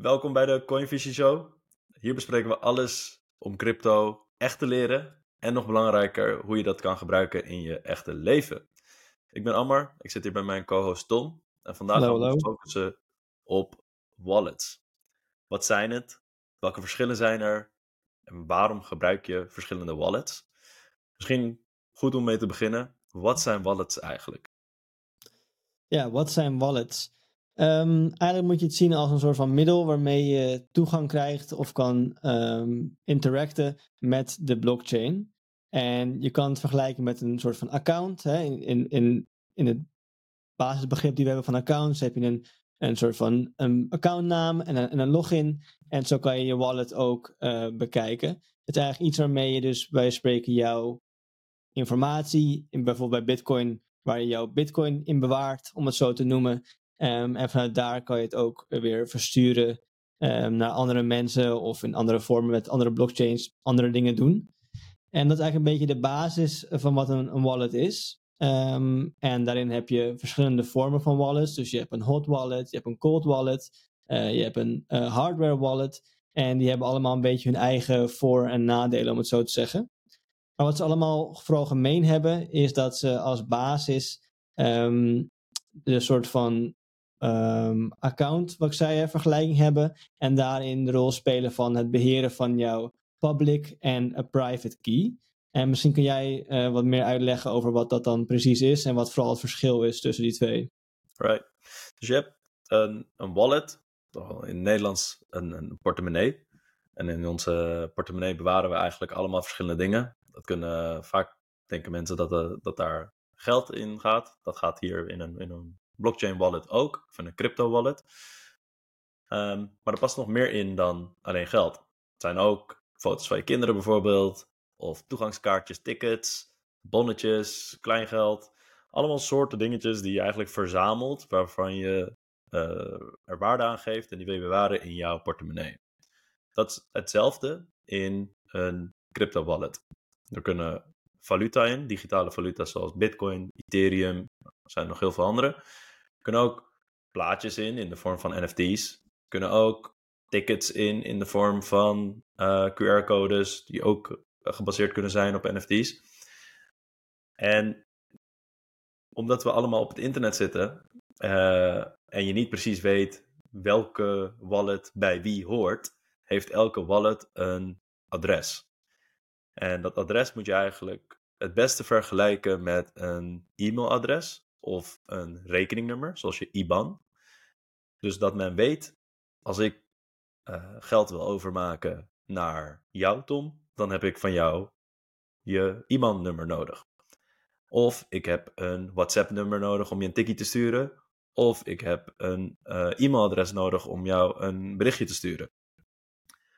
Welkom bij de Coinvision Show. Hier bespreken we alles om crypto echt te leren en nog belangrijker hoe je dat kan gebruiken in je echte leven. Ik ben Ammar, ik zit hier bij mijn co-host Tom en vandaag gaan we focussen op wallets. Wat zijn het? Welke verschillen zijn er? En waarom gebruik je verschillende wallets? Misschien goed om mee te beginnen. Wat zijn wallets eigenlijk? Ja, wat zijn wallets? Ehm, eigenlijk moet je het zien als een soort van middel waarmee je toegang krijgt of kan ehm, interacten met de blockchain. En je kan het vergelijken met een soort van account. Hè? In, in, in, in het basisbegrip die we hebben van accounts heb je een, een soort van een accountnaam en een, en een login. En zo kan je je wallet ook eh, bekijken. Het is eigenlijk iets waarmee je dus bij spreken jouw informatie, in, bijvoorbeeld bij Bitcoin, waar je jouw Bitcoin in bewaart, om het zo te noemen. Ehm, en vanuit daar kan je het ook weer versturen ehm, naar andere mensen of in andere vormen met andere blockchains andere dingen doen. En dat is eigenlijk een beetje de basis van wat een, een wallet is. Ehm, en daarin heb je verschillende vormen van wallets. Dus je hebt een hot wallet, je hebt een cold wallet, eh, je hebt een eh, hardware wallet. En die hebben allemaal een beetje hun eigen voor- en nadelen, om het zo te zeggen. Maar wat ze allemaal vooral gemeen hebben, is dat ze als basis de soort van ehm, account, wat ik zei, vergelijking hebben. En daarin de rol spelen van het beheren van jouw public en private key. En misschien kun jij eh, wat meer uitleggen over wat dat dan precies is en wat vooral het verschil is tussen die twee. Right. Dus je hebt een, een wallet, in het Nederlands een, een portemonnee. En in onze portemonnee bewaren we eigenlijk allemaal verschillende dingen. Dat kunnen vaak denken mensen dat, eh, dat daar geld in gaat. Dat gaat hier in een, in een blockchain wallet ook, of een crypto wallet. Ehm, maar er past nog meer in dan alleen geld. Het zijn ook foto's van je kinderen bijvoorbeeld, of toegangskaartjes, tickets, bonnetjes, kleingeld. Allemaal soorten dingetjes die je eigenlijk verzamelt, waarvan je eh, er waarde aan geeft en die wil je bewaren in jouw portemonnee. Dat is hetzelfde in een crypto wallet. Er kunnen valuta in, digitale valuta zoals Bitcoin, Ethereum, er zijn nog heel veel andere. Kunnen ook plaatjes in, in de vorm van NFT's. Kunnen ook tickets in, in de vorm van eh, QR-codes, die ook eh, gebaseerd kunnen zijn op NFT's. En omdat we allemaal op het internet zitten eh, en je niet precies weet welke wallet bij wie hoort, heeft elke wallet een adres. En dat adres moet je eigenlijk het beste vergelijken met een e-mailadres of een rekeningnummer, zoals je IBAN. Dus dat men weet, als ik uh, geld wil overmaken naar jou, Tom, dan heb ik van jou je IBAN-nummer nodig. Of ik heb een WhatsApp-nummer nodig om je een tikkie te sturen. Of ik heb een uh, e-mailadres nodig om jou een berichtje te sturen.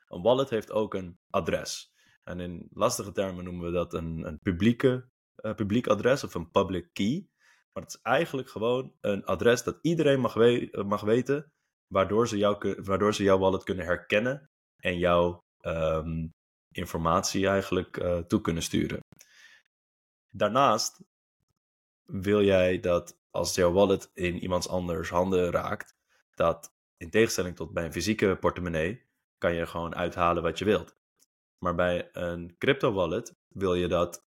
Een wallet heeft ook een adres. En in lastige termen noemen we dat een, een publieke, uh, publiek adres of een public key. Maar het is eigenlijk gewoon een adres dat iedereen mag, we mag weten, waardoor ze, jou, waardoor ze jouw wallet kunnen herkennen en jouw um, informatie eigenlijk uh, toe kunnen sturen. Daarnaast wil jij dat als jouw wallet in iemands anders handen raakt, dat in tegenstelling tot bij een fysieke portemonnee, kan je gewoon uithalen wat je wilt. Maar bij een crypto wallet wil je dat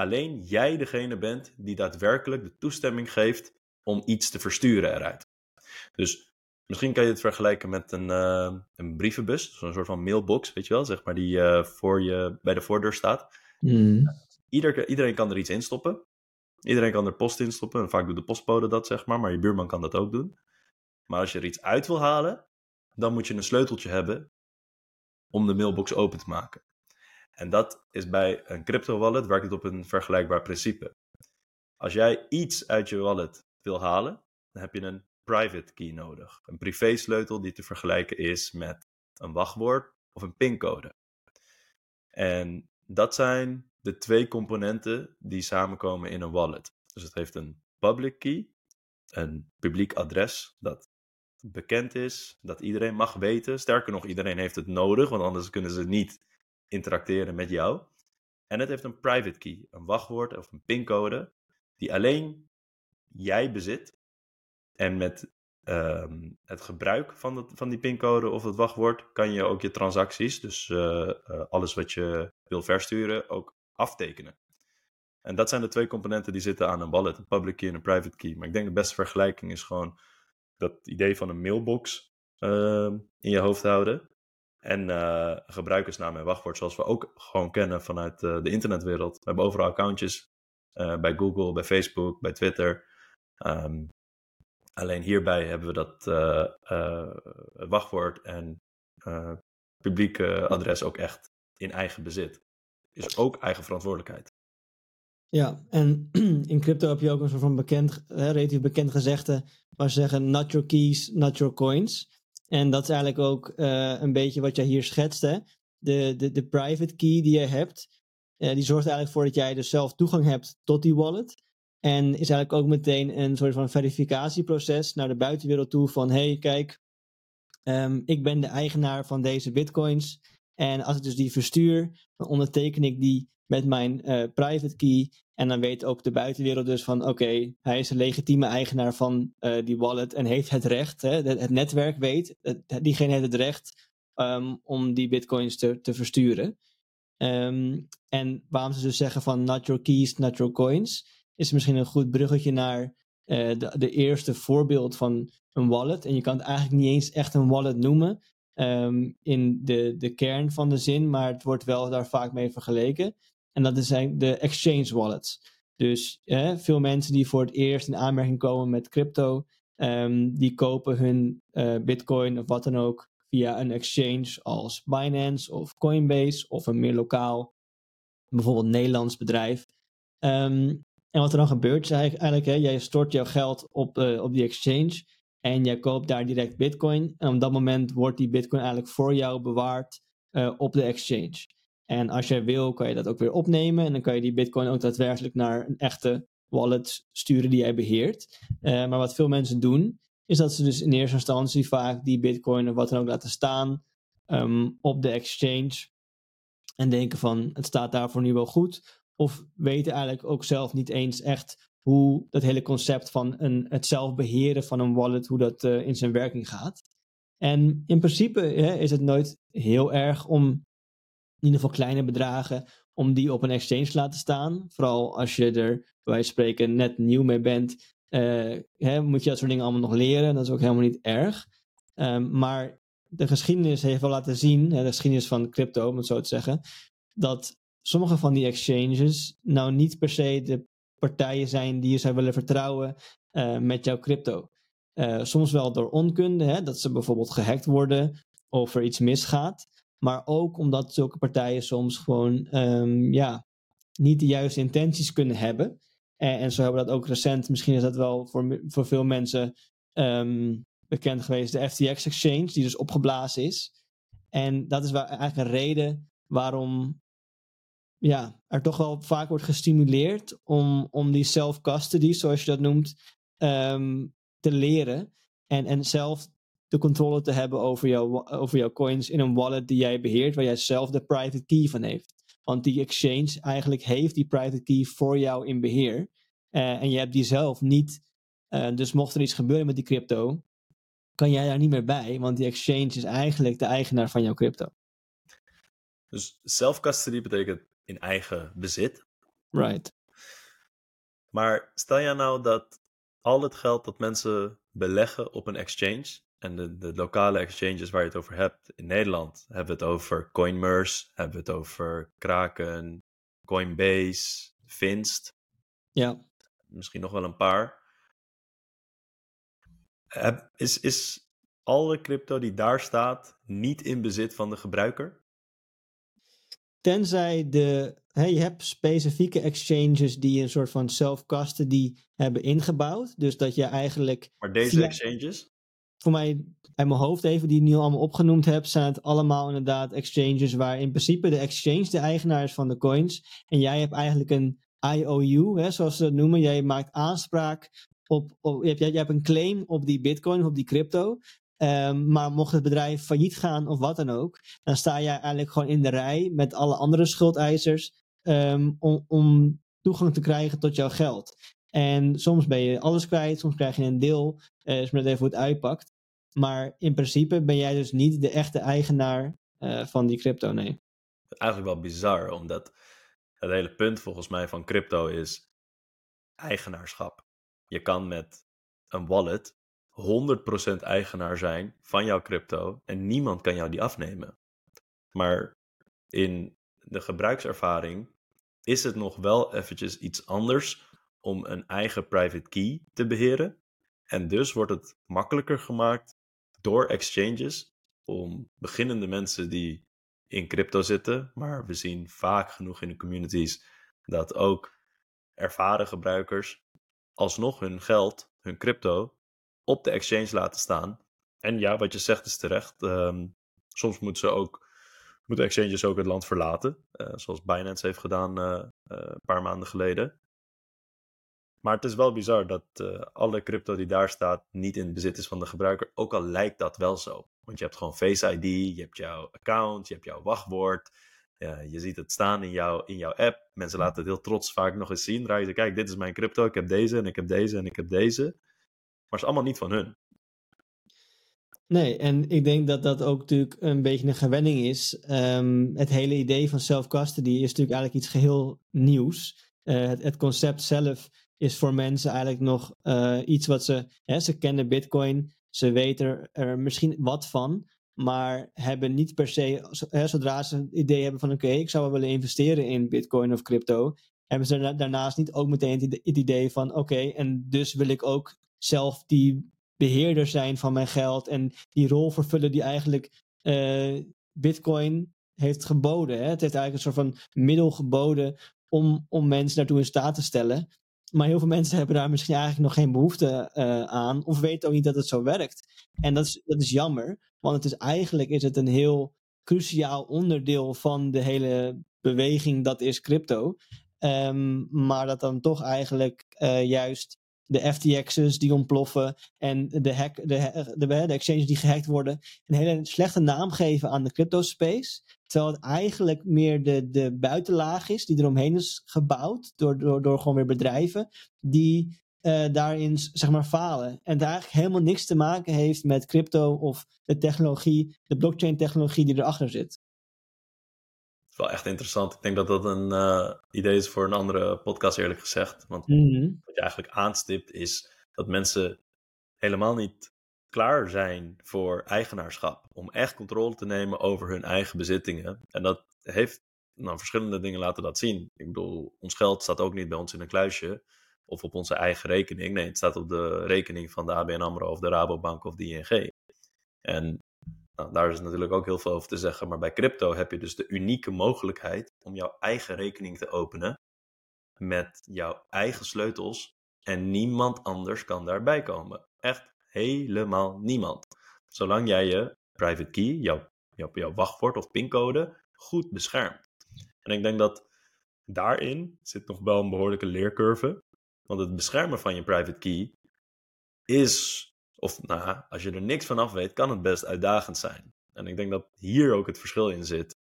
alleen jij degene bent die daadwerkelijk de toestemming geeft om iets te versturen eruit. Dus misschien kan je het vergelijken met een, uh, een brievenbus, zo'n soort van mailbox, weet je wel, zeg maar, die uh, voor je bij de voordeur staat. Mm. Ieder, iedereen kan er iets in stoppen. Iedereen kan er post in stoppen. En vaak doet de postbode dat, zeg maar, maar je buurman kan dat ook doen. Maar als je er iets uit wil halen, dan moet je een sleuteltje hebben om de mailbox open te maken. En dat is bij een crypto wallet werkt het op een vergelijkbaar principe. Als jij iets uit je wallet wil halen, dan heb je een private key nodig. Een privé-sleutel die te vergelijken is met een wachtwoord of een pincode. En dat zijn de twee componenten die samenkomen in een wallet. Dus het heeft een public key, een publiek adres dat bekend is, dat iedereen mag weten. Sterker nog, iedereen heeft het nodig, want anders kunnen ze niet interacteren met jou. En het heeft een private key, een wachtwoord of een pincode, die alleen jij bezit. En met ehm, het gebruik van, het, van die pincode of het wachtwoord kan je ook je transacties, dus eh, eh, alles wat je wil versturen, ook aftekenen. En dat zijn de twee componenten die zitten aan een wallet, een public key en een private key. Maar ik denk de beste vergelijking is gewoon dat idee van een mailbox ehm, in je hoofd houden. En uh, gebruikersnaam en wachtwoord, zoals we ook gewoon kennen vanuit de internetwereld. We hebben overal accountjes bij Google, bij Facebook, bij Twitter. Um, Alleen hierbij hebben we dat wachtwoord en publieke adres ook echt in eigen bezit. Is ook eigen verantwoordelijkheid. Ja, en in crypto heb je ook een soort van bekend, relatief bekend gezegde waar ze zeggen not your keys, not your coins. En dat is eigenlijk ook een beetje wat jij hier schetst. Hè? De, de, de private key die je hebt, die zorgt eigenlijk voor dat jij dus zelf toegang hebt tot die wallet. En is eigenlijk ook meteen een soort van verificatieproces naar de buitenwereld toe van hey, kijk, um, ik ben de eigenaar van deze bitcoins. En als ik dus die verstuur, dan onderteken ik die met mijn uh, private key. En dan weet ook de buitenwereld dus van oké, hij is een legitieme eigenaar van uh, die wallet en heeft het recht, hè, het, netwerk weet, diegene heeft het recht um, om die bitcoins te, te versturen. Um, en waarom ze dus zeggen van not your keys, not your coins is misschien een goed bruggetje naar de, de, eerste voorbeeld van een wallet. En je kan het eigenlijk niet eens echt een wallet noemen um, in de, de kern van de zin, maar het wordt wel daar vaak mee vergeleken. En dat zijn de exchange wallets. Dus eh, veel mensen die voor het eerst in aanmerking komen met crypto, um, die kopen hun uh, bitcoin of wat dan ook via een exchange als Binance of Coinbase of een meer lokaal, bijvoorbeeld Nederlands bedrijf. Um, en wat er dan gebeurt is eigenlijk, hè, jij stort jouw geld op, uh, op die exchange en jij koopt daar direct bitcoin. En op dat moment wordt die bitcoin eigenlijk voor jou bewaard uh, op de exchange. En als jij wil, kan je dat ook weer opnemen en dan kan je die bitcoin ook daadwerkelijk naar een echte wallet sturen die jij beheert. Uh, maar wat veel mensen doen, is dat ze dus in eerste instantie vaak die bitcoin of wat dan ook laten staan um, op de exchange. En denken van, het staat daarvoor nu wel goed. Of weten eigenlijk ook zelf niet eens echt hoe dat hele concept van een, het zelf beheren van een wallet, hoe dat uh, in zijn werking gaat. En in principe hè, is het nooit heel erg om in ieder geval kleine bedragen, om die op een exchange te laten staan. Vooral als je er, bij spreken, net nieuw mee bent, uh, hè, moet je dat soort dingen allemaal nog leren. Dat is ook helemaal niet erg. Um, maar de geschiedenis heeft wel laten zien, hè, de geschiedenis van crypto, om het zo te zeggen, dat sommige van die exchanges nou niet per se de partijen zijn die je zou willen vertrouwen uh, met jouw crypto. Uh, soms wel door onkunde, hè, dat ze bijvoorbeeld gehackt worden of er iets misgaat. Maar ook omdat zulke partijen soms gewoon um, ja, niet de juiste intenties kunnen hebben. En, en, zo hebben we dat ook recent, misschien is dat wel voor, voor veel mensen um, bekend geweest, de FTX Exchange, die dus opgeblazen is. En dat is eigenlijk een reden waarom ja, er toch wel vaak wordt gestimuleerd om, om die self-custody, zoals je dat noemt, um, te leren. En, en zelf de controle te hebben over, jou, over jouw coins in een wallet die jij beheert, waar jij zelf de private key van heeft. Want die exchange eigenlijk heeft die private key voor jou in beheer. Uh, en je hebt die zelf niet. Uh, dus mocht er iets gebeuren met die crypto, kan jij daar niet meer bij, want die exchange is eigenlijk de eigenaar van jouw crypto. Dus self-custody betekent in eigen bezit. Right. Maar stel je nou dat al het geld dat mensen beleggen op een exchange, en de, de lokale exchanges waar je het over hebt in Nederland, hebben we het over Coinmerce, hebben we het over Kraken, Coinbase, Finst. Ja. Misschien nog wel een paar. Is, is alle crypto die daar staat niet in bezit van de gebruiker? Tenzij de, hè, je hebt specifieke exchanges die een soort van self-custody hebben ingebouwd. Dus dat je eigenlijk. Maar deze exchanges? Voor mij, uit mijn hoofd even, die ik nu allemaal opgenoemd heb, zijn het allemaal inderdaad exchanges waar in principe de exchange de eigenaar is van de coins. En jij hebt eigenlijk een IOU, hè, zoals ze dat noemen. Jij maakt aanspraak op, op je, hebt, je hebt een claim op die bitcoin of op die crypto. Um, maar mocht het bedrijf failliet gaan of wat dan ook, dan sta jij eigenlijk gewoon in de rij met alle andere schuldeisers um, om, om toegang te krijgen tot jouw geld. En soms ben je alles kwijt, soms krijg je een deel, uh, is maar even hoe het uitpakt. Maar in principe ben jij dus niet de echte eigenaar uh, van die crypto, nee. Eigenlijk wel bizar, omdat het hele punt volgens mij van crypto is eigenaarschap. Je kan met een wallet 100% eigenaar zijn van jouw crypto en niemand kan jou die afnemen. Maar in de gebruikservaring is het nog wel eventjes iets anders om een eigen private key te beheren. En dus wordt het makkelijker gemaakt door exchanges om beginnende mensen die in crypto zitten, maar we zien vaak genoeg in de communities dat ook ervaren gebruikers alsnog hun geld, hun crypto, op de exchange laten staan. En ja, wat je zegt is terecht. Ehm, soms moeten ze ook, moeten exchanges ook het land verlaten, uh, zoals Binance heeft gedaan uh, een paar maanden geleden. Maar het is wel bizar dat alle crypto die daar staat niet in bezit is van de gebruiker, ook al lijkt dat wel zo. Want je hebt gewoon Face ID, je hebt jouw account, je hebt jouw wachtwoord. je ziet het staan in, jouw in jouw app. Mensen laten het heel trots vaak nog eens zien. Draaien ze, kijk, dit is mijn crypto, ik heb deze en ik heb deze en ik heb deze. Maar het is allemaal niet van hun. Nee, en ik denk dat dat ook natuurlijk een beetje een gewenning is. Ehm, het hele idee van self-custody is natuurlijk eigenlijk iets geheel nieuws. Uh, het, het, concept zelf is voor mensen eigenlijk nog uh, iets wat ze... Hè, ze kennen bitcoin, ze weten er misschien wat van, maar hebben niet per se, hè, zodra ze een idee hebben van oké, ik zou wel willen investeren in bitcoin of crypto, hebben ze daarnaast niet ook meteen het idee van oké, en dus wil ik ook zelf die beheerder zijn van mijn geld en die rol vervullen die eigenlijk uh, bitcoin heeft geboden. Hè? Het heeft eigenlijk een soort van middel geboden om, om mensen daartoe in staat te stellen. Maar heel veel mensen hebben daar misschien eigenlijk nog geen behoefte uh, aan. Of weten ook niet dat het zo werkt. En dat is, dat is jammer. Want het is eigenlijk is het een heel cruciaal onderdeel van de hele beweging. Dat is crypto. Um, maar dat dan toch eigenlijk uh, juist de FTX's die ontploffen en de, hack, de, de, de, exchanges die gehackt worden, een hele slechte naam geven aan de crypto space. Terwijl het eigenlijk meer de, de buitenlaag is die eromheen is gebouwd door, door, door gewoon weer bedrijven die uh, daarin zeg maar falen. En daar eigenlijk helemaal niks te maken heeft met crypto of de technologie, de blockchain technologie die erachter zit. Wel echt interessant. Ik denk dat dat een uh, idee is voor een andere podcast eerlijk gezegd. Want mm -hmm. wat je eigenlijk aanstipt is dat mensen helemaal niet klaar zijn voor eigenaarschap. Om echt controle te nemen over hun eigen bezittingen. En dat heeft nou, verschillende dingen laten dat zien. Ik bedoel, ons geld staat ook niet bij ons in een kluisje of op onze eigen rekening. Nee, het staat op de rekening van de ABN AMRO of de Rabobank of de ING. En nou, daar is natuurlijk ook heel veel over te zeggen. Maar bij crypto heb je dus de unieke mogelijkheid om jouw eigen rekening te openen met jouw eigen sleutels. En niemand anders kan daarbij komen. Echt helemaal niemand. Zolang jij je private key, jouw, jouw, jouw wachtwoord of pincode, goed beschermt. En ik denk dat daarin zit nog wel een behoorlijke leercurve. Want het beschermen van je private key is, of nou, als je er niks van af weet, kan het best uitdagend zijn. En ik denk dat hier ook het verschil in zit.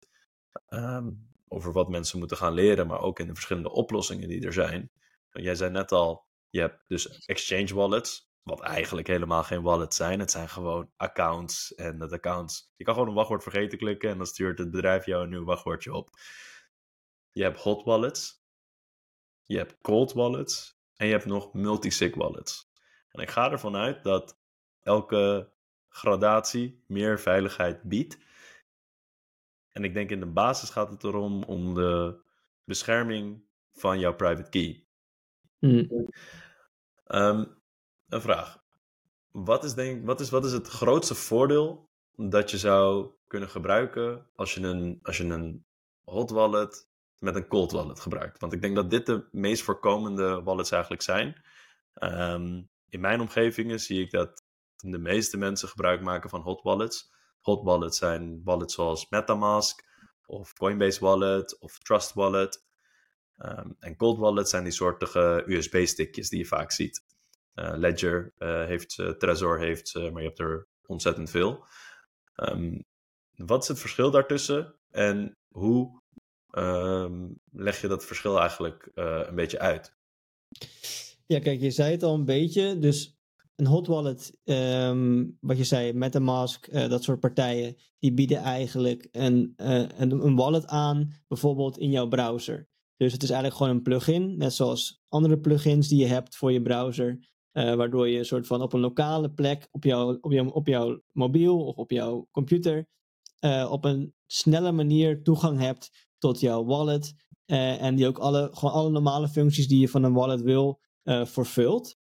Um, over wat mensen moeten gaan leren, maar ook in de verschillende oplossingen die er zijn. Jij zei net al, je hebt dus exchange wallets. Wat eigenlijk helemaal geen wallets zijn. Het zijn gewoon accounts. En dat accounts. Je kan gewoon een wachtwoord vergeten klikken. En dan stuurt het bedrijf jou een nieuw wachtwoordje op. Je hebt hot wallets. Je hebt cold wallets. En je hebt nog multisig wallets. En ik ga ervan uit dat elke gradatie meer veiligheid biedt. En ik denk in de basis gaat het erom om de bescherming van jouw private key. Mm. Um, een vraag. Wat is, denk, wat, is, wat is het grootste voordeel dat je zou kunnen gebruiken als je een, als je een hot wallet met een cold wallet gebruikt? Want ik denk dat dit de meest voorkomende wallets eigenlijk zijn. Um, in mijn omgevingen zie ik dat de meeste mensen gebruik maken van hot wallets. Hot wallets zijn wallets zoals MetaMask of Coinbase Wallet of Trust Wallet. Um, en cold wallets zijn die soortige USB-stickjes die je vaak ziet. Uh, Ledger uh, heeft ze, Trezor heeft ze, maar je hebt er ontzettend veel. Um, wat is het verschil daartussen en hoe um, leg je dat verschil eigenlijk een beetje uit? Ja, kijk, je zei het al een beetje. Dus een hot wallet, ehm, wat je zei, MetaMask, uh, dat soort partijen, die bieden eigenlijk een, uh, een, een, wallet aan, bijvoorbeeld in jouw browser. Dus het is eigenlijk gewoon een plugin, net zoals andere plugins die je hebt voor je browser, uh, waardoor je een soort van op een lokale plek, op, jouw op, jouw op jouw mobiel of op jouw computer, op een snelle manier toegang hebt tot jouw wallet. en die ook alle, gewoon alle normale functies die je van een wallet wil, vervult.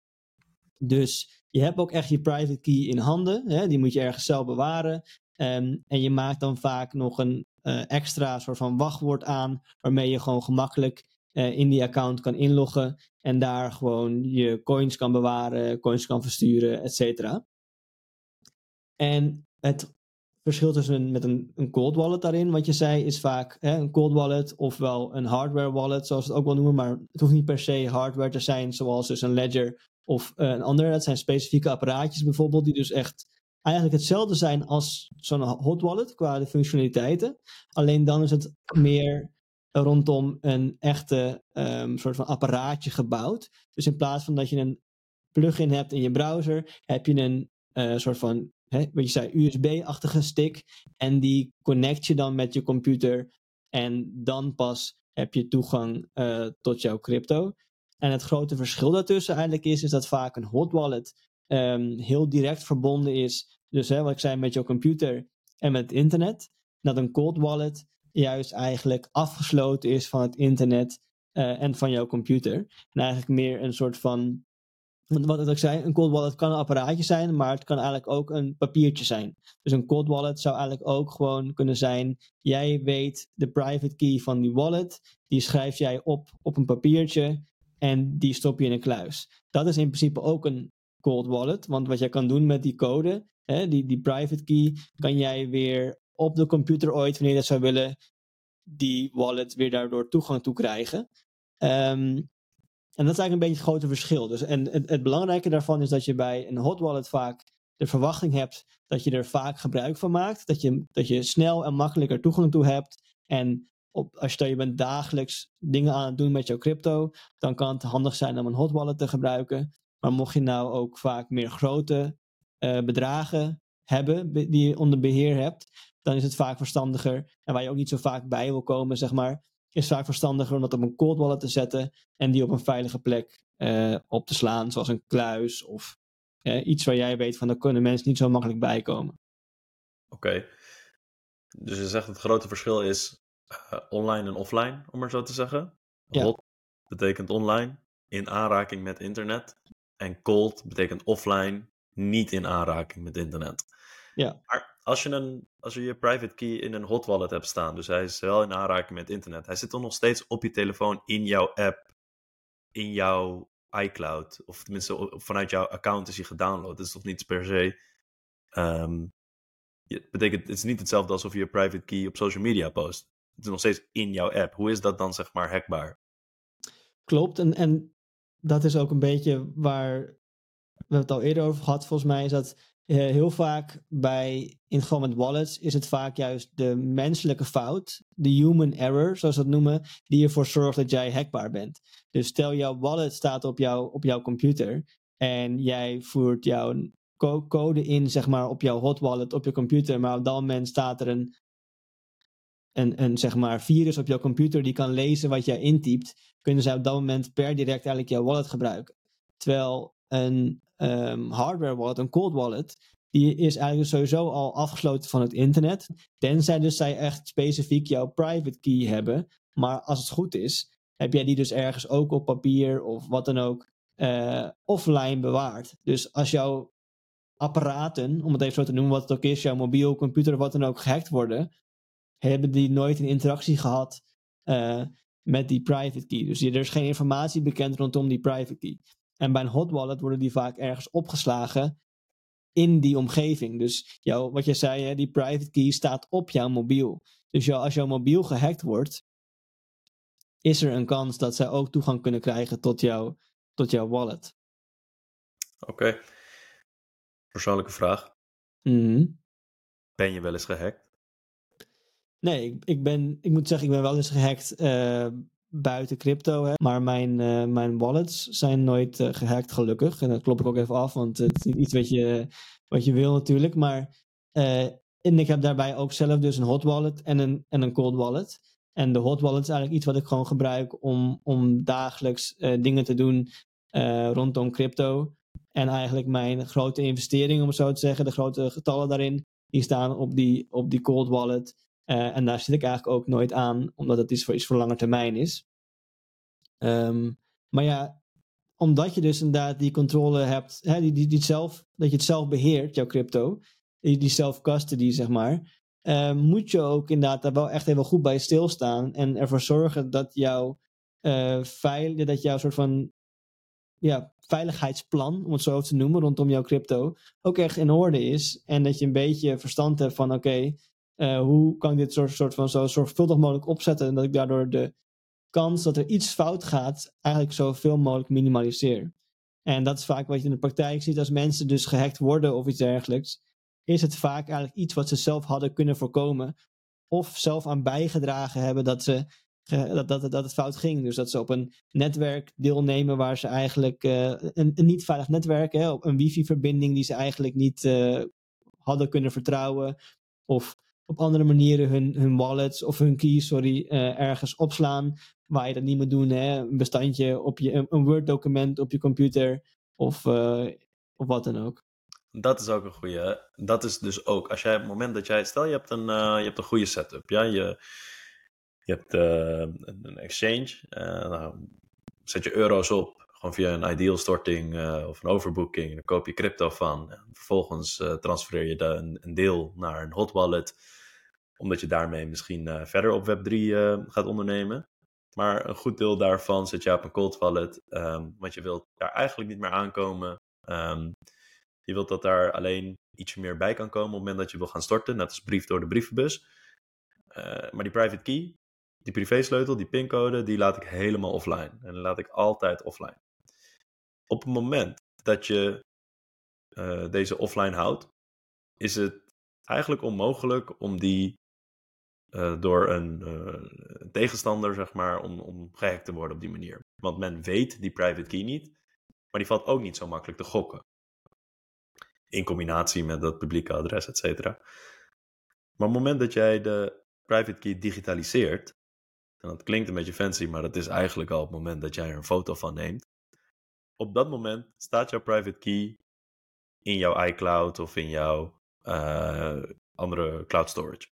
Dus je hebt ook echt je private key in handen. Hè? Die moet je ergens zelf bewaren. Um, en je maakt dan vaak nog een uh, extra soort van wachtwoord aan. Waarmee je gewoon gemakkelijk uh, in die account kan inloggen. En daar gewoon je coins kan bewaren, coins kan versturen, et cetera. En het verschil tussen met een, een cold wallet daarin, wat je zei, is vaak hè, een cold wallet ofwel een hardware wallet, zoals we het ook wel noemen. Maar het hoeft niet per se hardware te zijn, zoals dus een ledger of uh, een andere, dat zijn specifieke apparaatjes bijvoorbeeld, die dus echt eigenlijk hetzelfde zijn als zo'n hot wallet qua de functionaliteiten. Alleen dan is het meer rondom een echte um, soort van apparaatje gebouwd. Dus in plaats van dat je een plugin hebt in je browser, heb je een uh, soort van, hè, wat je zei, USB-achtige stick. En die connect je dan met je computer. En dan pas heb je toegang uh, tot jouw crypto. En het grote verschil daartussen eigenlijk is, is dat vaak een hot wallet um, heel direct verbonden is. Dus hè, wat ik zei met jouw computer en met het internet. Dat een cold wallet juist eigenlijk afgesloten is van het internet uh, en van jouw computer. En eigenlijk meer een soort van wat ik zei, een cold wallet kan een apparaatje zijn, maar het kan eigenlijk ook een papiertje zijn. Dus een cold wallet zou eigenlijk ook gewoon kunnen zijn, jij weet de private key van die wallet, die schrijf jij op op een papiertje en die stop je in een kluis. Dat is in principe ook een cold wallet, want wat jij kan doen met die code, hè, die, die private key, kan jij weer op de computer ooit, wanneer je dat zou willen, die wallet weer daardoor toegang toe krijgen. Um, en dat is eigenlijk een beetje het grote verschil. Dus, en het, het, belangrijke daarvan is dat je bij een hot wallet vaak de verwachting hebt dat je er vaak gebruik van maakt. Dat je, dat je snel en makkelijker toegang toe hebt. En op, als je, je bent dagelijks dingen aan het doen met jouw crypto, dan kan het handig zijn om een hot wallet te gebruiken. Maar mocht je nou ook vaak meer grote uh, bedragen hebben die je onder beheer hebt, dan is het vaak verstandiger, en waar je ook niet zo vaak bij wil komen, zeg maar, is vaak verstandiger om dat op een cold wallet te zetten en die op een veilige plek uh, op te slaan, zoals een kluis of uh, iets waar jij weet van, daar kunnen mensen niet zo makkelijk bij komen. Oké. Dus je zegt het grote verschil is uh, online en offline, om maar zo te zeggen. Ja. Hot betekent online, in aanraking met internet. En cold betekent offline, niet in aanraking met internet. Ja. Maar als je, een, als je je private key in een hot wallet hebt staan, dus hij is wel in aanraking met internet, hij zit dan nog steeds op je telefoon, in jouw app, in jouw iCloud, of tenminste vanuit jouw account is hij gedownload. Dat is toch niet per se. Um, het betekent, het is niet hetzelfde alsof je je private key op social media post. Het is nog steeds in jouw app. Hoe is dat dan, zeg maar, hackbaar? Klopt, en, en dat is ook een beetje waar we het al eerder over gehad, volgens mij, is dat uh, heel vaak bij, in geval met wallets, is het vaak juist de menselijke fout, de human error, zoals we dat noemen, die ervoor zorgt dat jij hackbaar bent. Dus stel jouw wallet staat op, jou, op jouw computer en jij voert jouw co code in, zeg maar, op jouw hot wallet op je computer, maar op dat moment staat er een, een, een zeg maar, virus op jouw computer die kan lezen wat jij intypt, kunnen zij op dat moment per direct eigenlijk jouw wallet gebruiken. Terwijl een um, hardware wallet, een cold wallet, die is eigenlijk sowieso al afgesloten van het internet. Tenzij dus zij echt specifiek jouw private key hebben. Maar als het goed is, heb jij die dus ergens ook op papier of wat dan ook uh, offline bewaard. Dus als jouw apparaten, om het even zo te noemen wat het ook is, jouw mobiel, computer wat dan ook gehackt worden, hebben die nooit een interactie gehad uh, met die private key. Dus er is geen informatie bekend rondom die private key. En bij een hot wallet worden die vaak ergens opgeslagen in die omgeving. Dus jouw, wat je zei, hè, die private key staat op jouw mobiel. Dus jou, als jouw mobiel gehackt wordt, is er een kans dat zij ook toegang kunnen krijgen tot, jou, tot jouw wallet. Oké. Okay. Persoonlijke vraag. Mm Ben je wel eens gehackt? Nee, ik, ben, ik moet zeggen, ik ben wel eens gehackt uh, buiten crypto. Hè. Maar mijn, uh, mijn wallets zijn nooit uh, gehackt, gelukkig. En dat klop ik ook even af, want het is niet iets wat je, wat je wil natuurlijk. Maar en ik heb daarbij ook zelf dus een hot wallet en een, en een cold wallet. En de hot wallet is eigenlijk iets wat ik gewoon gebruik om, om dagelijks dingen te doen rondom crypto. En eigenlijk mijn grote investeringen, om het zo te zeggen, de grote getallen daarin, die staan op die, op die cold wallet. Uh, en daar zit ik eigenlijk ook nooit aan, omdat het iets voor, iets voor lange termijn is. Um, maar ja, omdat je dus inderdaad die controle hebt, hè, die, die, die zelf, dat je het zelf beheert, jouw crypto, die, die self-custody, zeg maar, uh, moet je ook inderdaad daar wel echt even goed bij stilstaan en ervoor zorgen dat jouw, uh, dat jouw soort van ja, veiligheidsplan, om het zo te noemen, rondom jouw crypto, ook echt in orde is. En dat je een beetje verstand hebt van, oké, uh, hoe kan ik dit soort, soort van zo zorgvuldig mogelijk opzetten en dat ik daardoor de kans dat er iets fout gaat eigenlijk zoveel mogelijk minimaliseer. En dat is vaak wat je in de praktijk ziet als mensen dus gehackt worden of iets dergelijks. Is het vaak eigenlijk iets wat ze zelf hadden kunnen voorkomen. Of zelf aan bijgedragen hebben dat, ze, dat, dat, dat het fout ging. Dus dat ze op een netwerk deelnemen waar ze eigenlijk uh, een, een, niet veilig netwerk, hè, op een wifi-verbinding die ze eigenlijk niet uh, hadden kunnen vertrouwen. Of op andere manieren hun, hun wallets of hun keys, sorry, uh, ergens opslaan waar je dat niet moet doen. Hè? Een bestandje op je, een Word-document op je computer of, uh, of wat dan ook. Dat is ook een goede. Dat is dus ook, als jij op het moment dat jij, stel je hebt een, uh, je hebt een goede setup, ja, je, je hebt een exchange, nou, zet je euro's op, gewoon via een ideal storting of een overbooking, dan koop je crypto van, en vervolgens transfereer je een, een deel naar een hot wallet, omdat je daarmee misschien verder op Web3 gaat ondernemen. Maar een goed deel daarvan zet je op een cold wallet. Um, want je wilt daar eigenlijk niet meer aankomen. Um, je wilt dat daar alleen ietsje meer bij kan komen op het moment dat je wil gaan storten. Net als brief door de brievenbus. Maar die private key, die privésleutel, die pincode, die laat ik helemaal offline. En die laat ik altijd offline. Op het moment dat je uh, deze offline houdt, is het eigenlijk onmogelijk om die uh, door een uh, tegenstander, zeg maar, om, om gehackt te worden op die manier. Want men weet die private key niet, maar die valt ook niet zo makkelijk te gokken. In combinatie met dat publieke adres, et cetera. Maar op het moment dat jij de private key digitaliseert, en dat klinkt een beetje fancy, maar dat is eigenlijk al op het moment dat jij er een foto van neemt. Op dat moment staat jouw private key in jouw iCloud of in jouw uh, andere cloud storage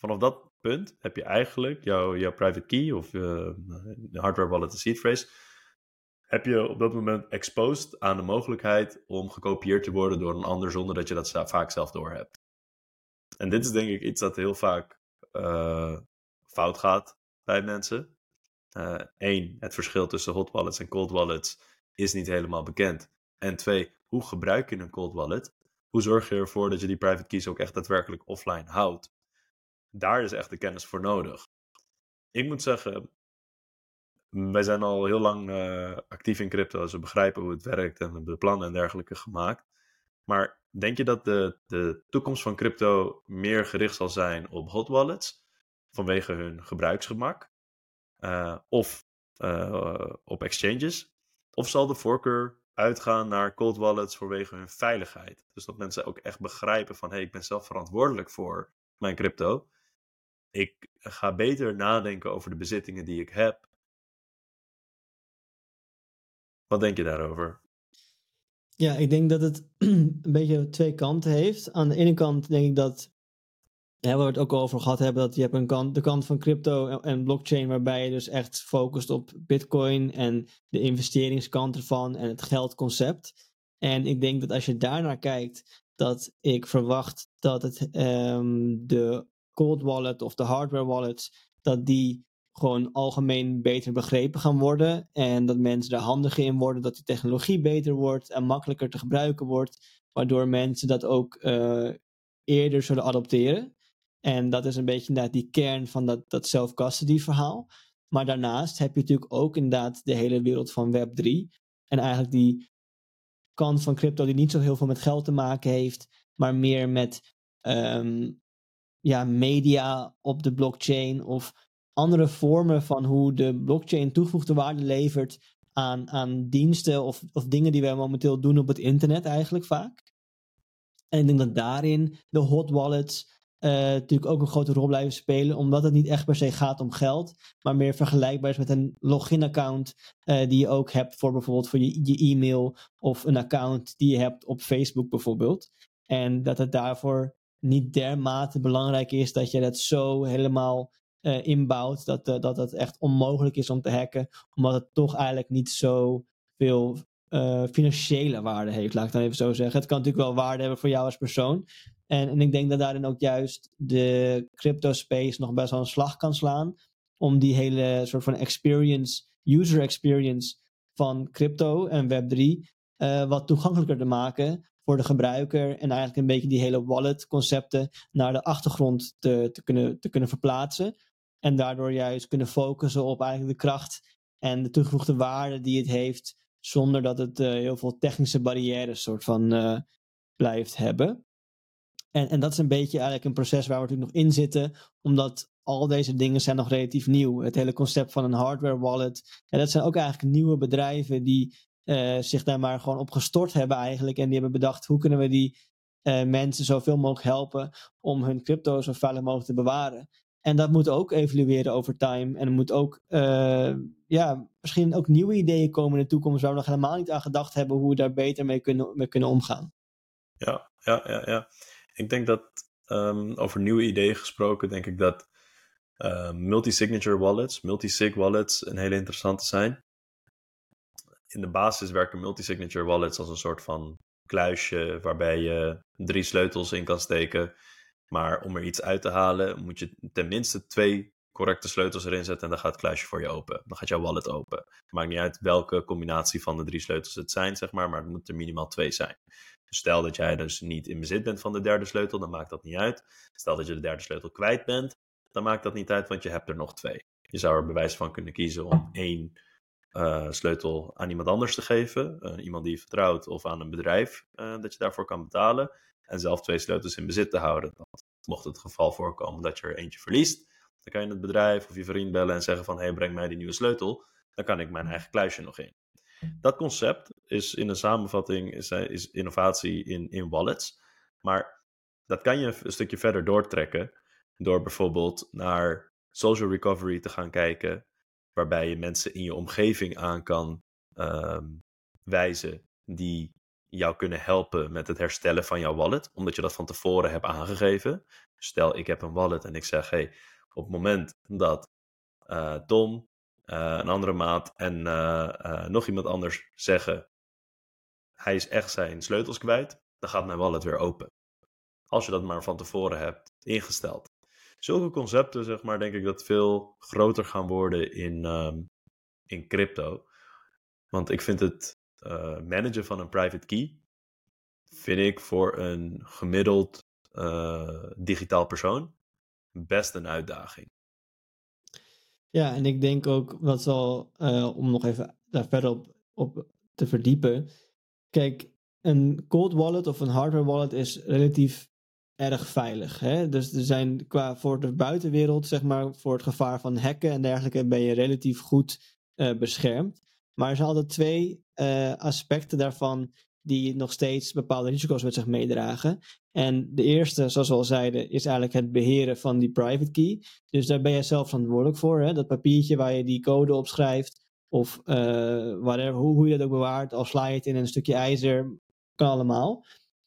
vanaf dat punt heb je eigenlijk jouw, jouw private key of uh, de hardware wallet, de seed phrase, heb je op dat moment exposed aan de mogelijkheid om gekopieerd te worden door een ander zonder dat je dat vaak zelf doorhebt. En dit is denk ik iets dat heel vaak uh, fout gaat bij mensen. Eén, het verschil tussen hot wallets en cold wallets is niet helemaal bekend. En twee, hoe gebruik je een cold wallet? Hoe zorg je ervoor dat je die private keys ook echt daadwerkelijk offline houdt? daar is echt de kennis voor nodig. Ik moet zeggen, wij zijn al heel lang uh, actief in crypto, dus we begrijpen hoe het werkt en we hebben plannen en dergelijke gemaakt. Maar denk je dat de, de toekomst van crypto meer gericht zal zijn op hot wallets vanwege hun gebruiksgemak? Uh, of uh, op exchanges? Of zal de voorkeur uitgaan naar cold wallets vanwege hun veiligheid? Dus dat mensen ook echt begrijpen van hé, hey, ik ben zelf verantwoordelijk voor mijn crypto ik ga beter nadenken over de bezittingen die ik heb. Wat denk je daarover? Ja, ik denk dat het een beetje twee kanten heeft. Aan de ene kant denk ik dat, ja, waar we het ook over gehad hebben, dat je hebt een kant, de kant van crypto en blockchain waarbij je dus echt focust op bitcoin en de investeringskant ervan en het geldconcept. En ik denk dat als je daarnaar kijkt, dat ik verwacht dat het um, de cold wallet of de hardware wallets, dat die gewoon algemeen beter begrepen gaan worden. En dat mensen er handiger in worden, dat die technologie beter wordt en makkelijker te gebruiken wordt. Waardoor mensen dat ook uh, eerder zullen adopteren. En dat is een beetje inderdaad die kern van dat, dat self-custody verhaal. Maar daarnaast heb je natuurlijk ook inderdaad de hele wereld van Web3. En eigenlijk die kant van crypto die niet zo heel veel met geld te maken heeft, maar meer met um, ja, media op de blockchain of andere vormen van hoe de blockchain toegevoegde waarde levert aan, aan diensten of, of dingen die wij momenteel doen op het internet eigenlijk vaak. En ik denk dat daarin de hot wallets uh, natuurlijk ook een grote rol blijven spelen, omdat het niet echt per se gaat om geld, maar meer vergelijkbaar is met een login-account uh, die je ook hebt voor bijvoorbeeld voor je, je e-mail of een account die je hebt op Facebook bijvoorbeeld. En dat het daarvoor niet dermate belangrijk is dat je dat zo helemaal uh, inbouwt, dat, dat het echt onmogelijk is om te hacken, omdat het toch eigenlijk niet zo veel financiële waarde heeft, laat ik dan even zo zeggen. Het kan natuurlijk wel waarde hebben voor jou als persoon. En, en ik denk dat daarin ook juist de crypto space nog best wel een slag kan slaan. Om die hele soort van experience, user experience van crypto en Web3 uh, eh, wat toegankelijker te maken voor de gebruiker. En eigenlijk een beetje die hele wallet concepten naar de achtergrond te, te, kunnen, te kunnen verplaatsen. En daardoor juist kunnen focussen op eigenlijk de kracht en de toegevoegde waarde die het heeft zonder dat het uh, heel veel technische barrières soort van uh, blijft hebben. En, en dat is een beetje eigenlijk een proces waar we natuurlijk nog in zitten, omdat al deze dingen zijn nog relatief nieuw. Het hele concept van een hardware wallet. En dat zijn ook eigenlijk nieuwe bedrijven die uh, zich daar maar gewoon op gestort hebben eigenlijk. En die hebben bedacht, hoe kunnen we die uh, mensen zoveel mogelijk helpen om hun crypto zo veilig mogelijk te bewaren. En dat moet ook evolueren over time. En er moet ook, uh, ja, misschien ook nieuwe ideeën komen in de toekomst waar we nog helemaal niet aan gedacht hebben hoe we daar beter mee kunnen, mee kunnen omgaan. Ja, ja, ja, ja. Ik denk dat um, over nieuwe ideeën gesproken, denk ik dat uh, multi-signature wallets, multi-sig wallets een hele interessante zijn. In de basis werken multi-signature wallets als een soort van kluisje waarbij je drie sleutels in kan steken maar om er iets uit te halen, moet je tenminste twee correcte sleutels erin zetten en dan gaat het kluisje voor je open. Dan gaat jouw wallet open. Maakt niet uit welke combinatie van de drie sleutels het zijn, zeg maar, maar het moet er minimaal twee zijn. Stel dat jij dus niet in bezit bent van de derde sleutel, dan maakt dat niet uit. Stel dat je de derde sleutel kwijt bent, dan maakt dat niet uit, want je hebt er nog twee. Je zou er bewijs van kunnen kiezen om één uh, sleutel aan iemand anders te geven, uh, iemand die je vertrouwt, of aan een bedrijf uh, dat je daarvoor kan betalen en zelf twee sleutels in bezit te houden. mocht het geval voorkomen dat je er eentje verliest, dan kan je het bedrijf of je vriend bellen en zeggen van hey, breng mij die nieuwe sleutel. Dan kan ik mijn eigen kluisje nog in. Dat concept is in een samenvatting is, eh, is innovatie in, in wallets. Maar dat kan je een stukje verder doortrekken door bijvoorbeeld naar social recovery te gaan kijken, waarbij je mensen in je omgeving aan kan um, wijzen die jou kunnen helpen met het herstellen van jouw wallet, omdat je dat van tevoren hebt aangegeven. Stel, ik heb een wallet en ik zeg, hey, op het moment dat uh, Tom, een andere maat en uh, nog iemand anders zeggen, hij is echt zijn sleutels kwijt, dan gaat mijn wallet weer open. Als je dat maar van tevoren hebt ingesteld. Zulke concepten, zeg maar, denk ik dat veel groter gaan worden in, um, in crypto. Want ik vind het uh, managen van een private key vind ik voor een gemiddeld digitaal persoon best een uitdaging. Ja, en ik denk ook wat zal, uh, om nog even daar verder op, op te verdiepen. Kijk, een cold wallet of een hardware wallet is relatief erg veilig. Hè? Dus er zijn qua voor de buitenwereld, zeg maar, voor het gevaar van hacken en dergelijke, ben je relatief goed uh, beschermd. Maar er zijn altijd twee uh, aspecten daarvan die nog steeds bepaalde risico's met zich meedragen. En de eerste, zoals we al zeiden, is eigenlijk het beheren van die private key. Dus daar ben je zelf verantwoordelijk voor. Hè? Dat papiertje waar je die code op schrijft, of uh, hoe, hoe je dat ook bewaart, al sla je het in een stukje ijzer, kan allemaal.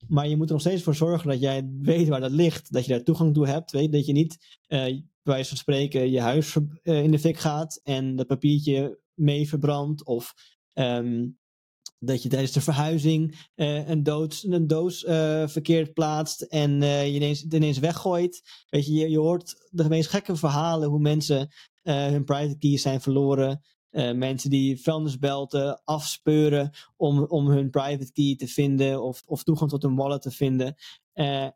Maar je moet er nog steeds voor zorgen dat jij weet waar dat ligt, dat je daar toegang toe hebt. Weet dat je niet, uh, bij wijze van spreken, je huis uh, in de fik gaat en dat papiertje mee verbrandt. Of um, dat je tijdens de verhuizing uh, een, doos, een doos uh, verkeerd plaatst en uh, je ineens, ineens weggooit. Weet je, je, hoort de meest gekke verhalen hoe mensen hun private keys zijn verloren. mensen die vuilnisbelten afspeuren om, om hun private key te vinden of, of toegang tot een wallet te vinden.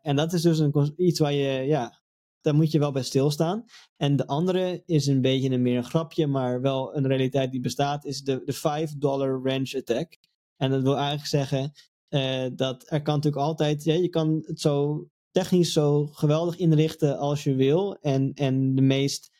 en dat is dus een, iets waar je, ja, daar moet je wel bij stilstaan. En de andere is een beetje een meer een grapje, maar wel een realiteit die bestaat, is de, de 5 dollar wrench attack. En dat wil eigenlijk zeggen uh, dat er kan natuurlijk altijd, ja, je kan het zo technisch zo geweldig inrichten als je wil. En, en de meest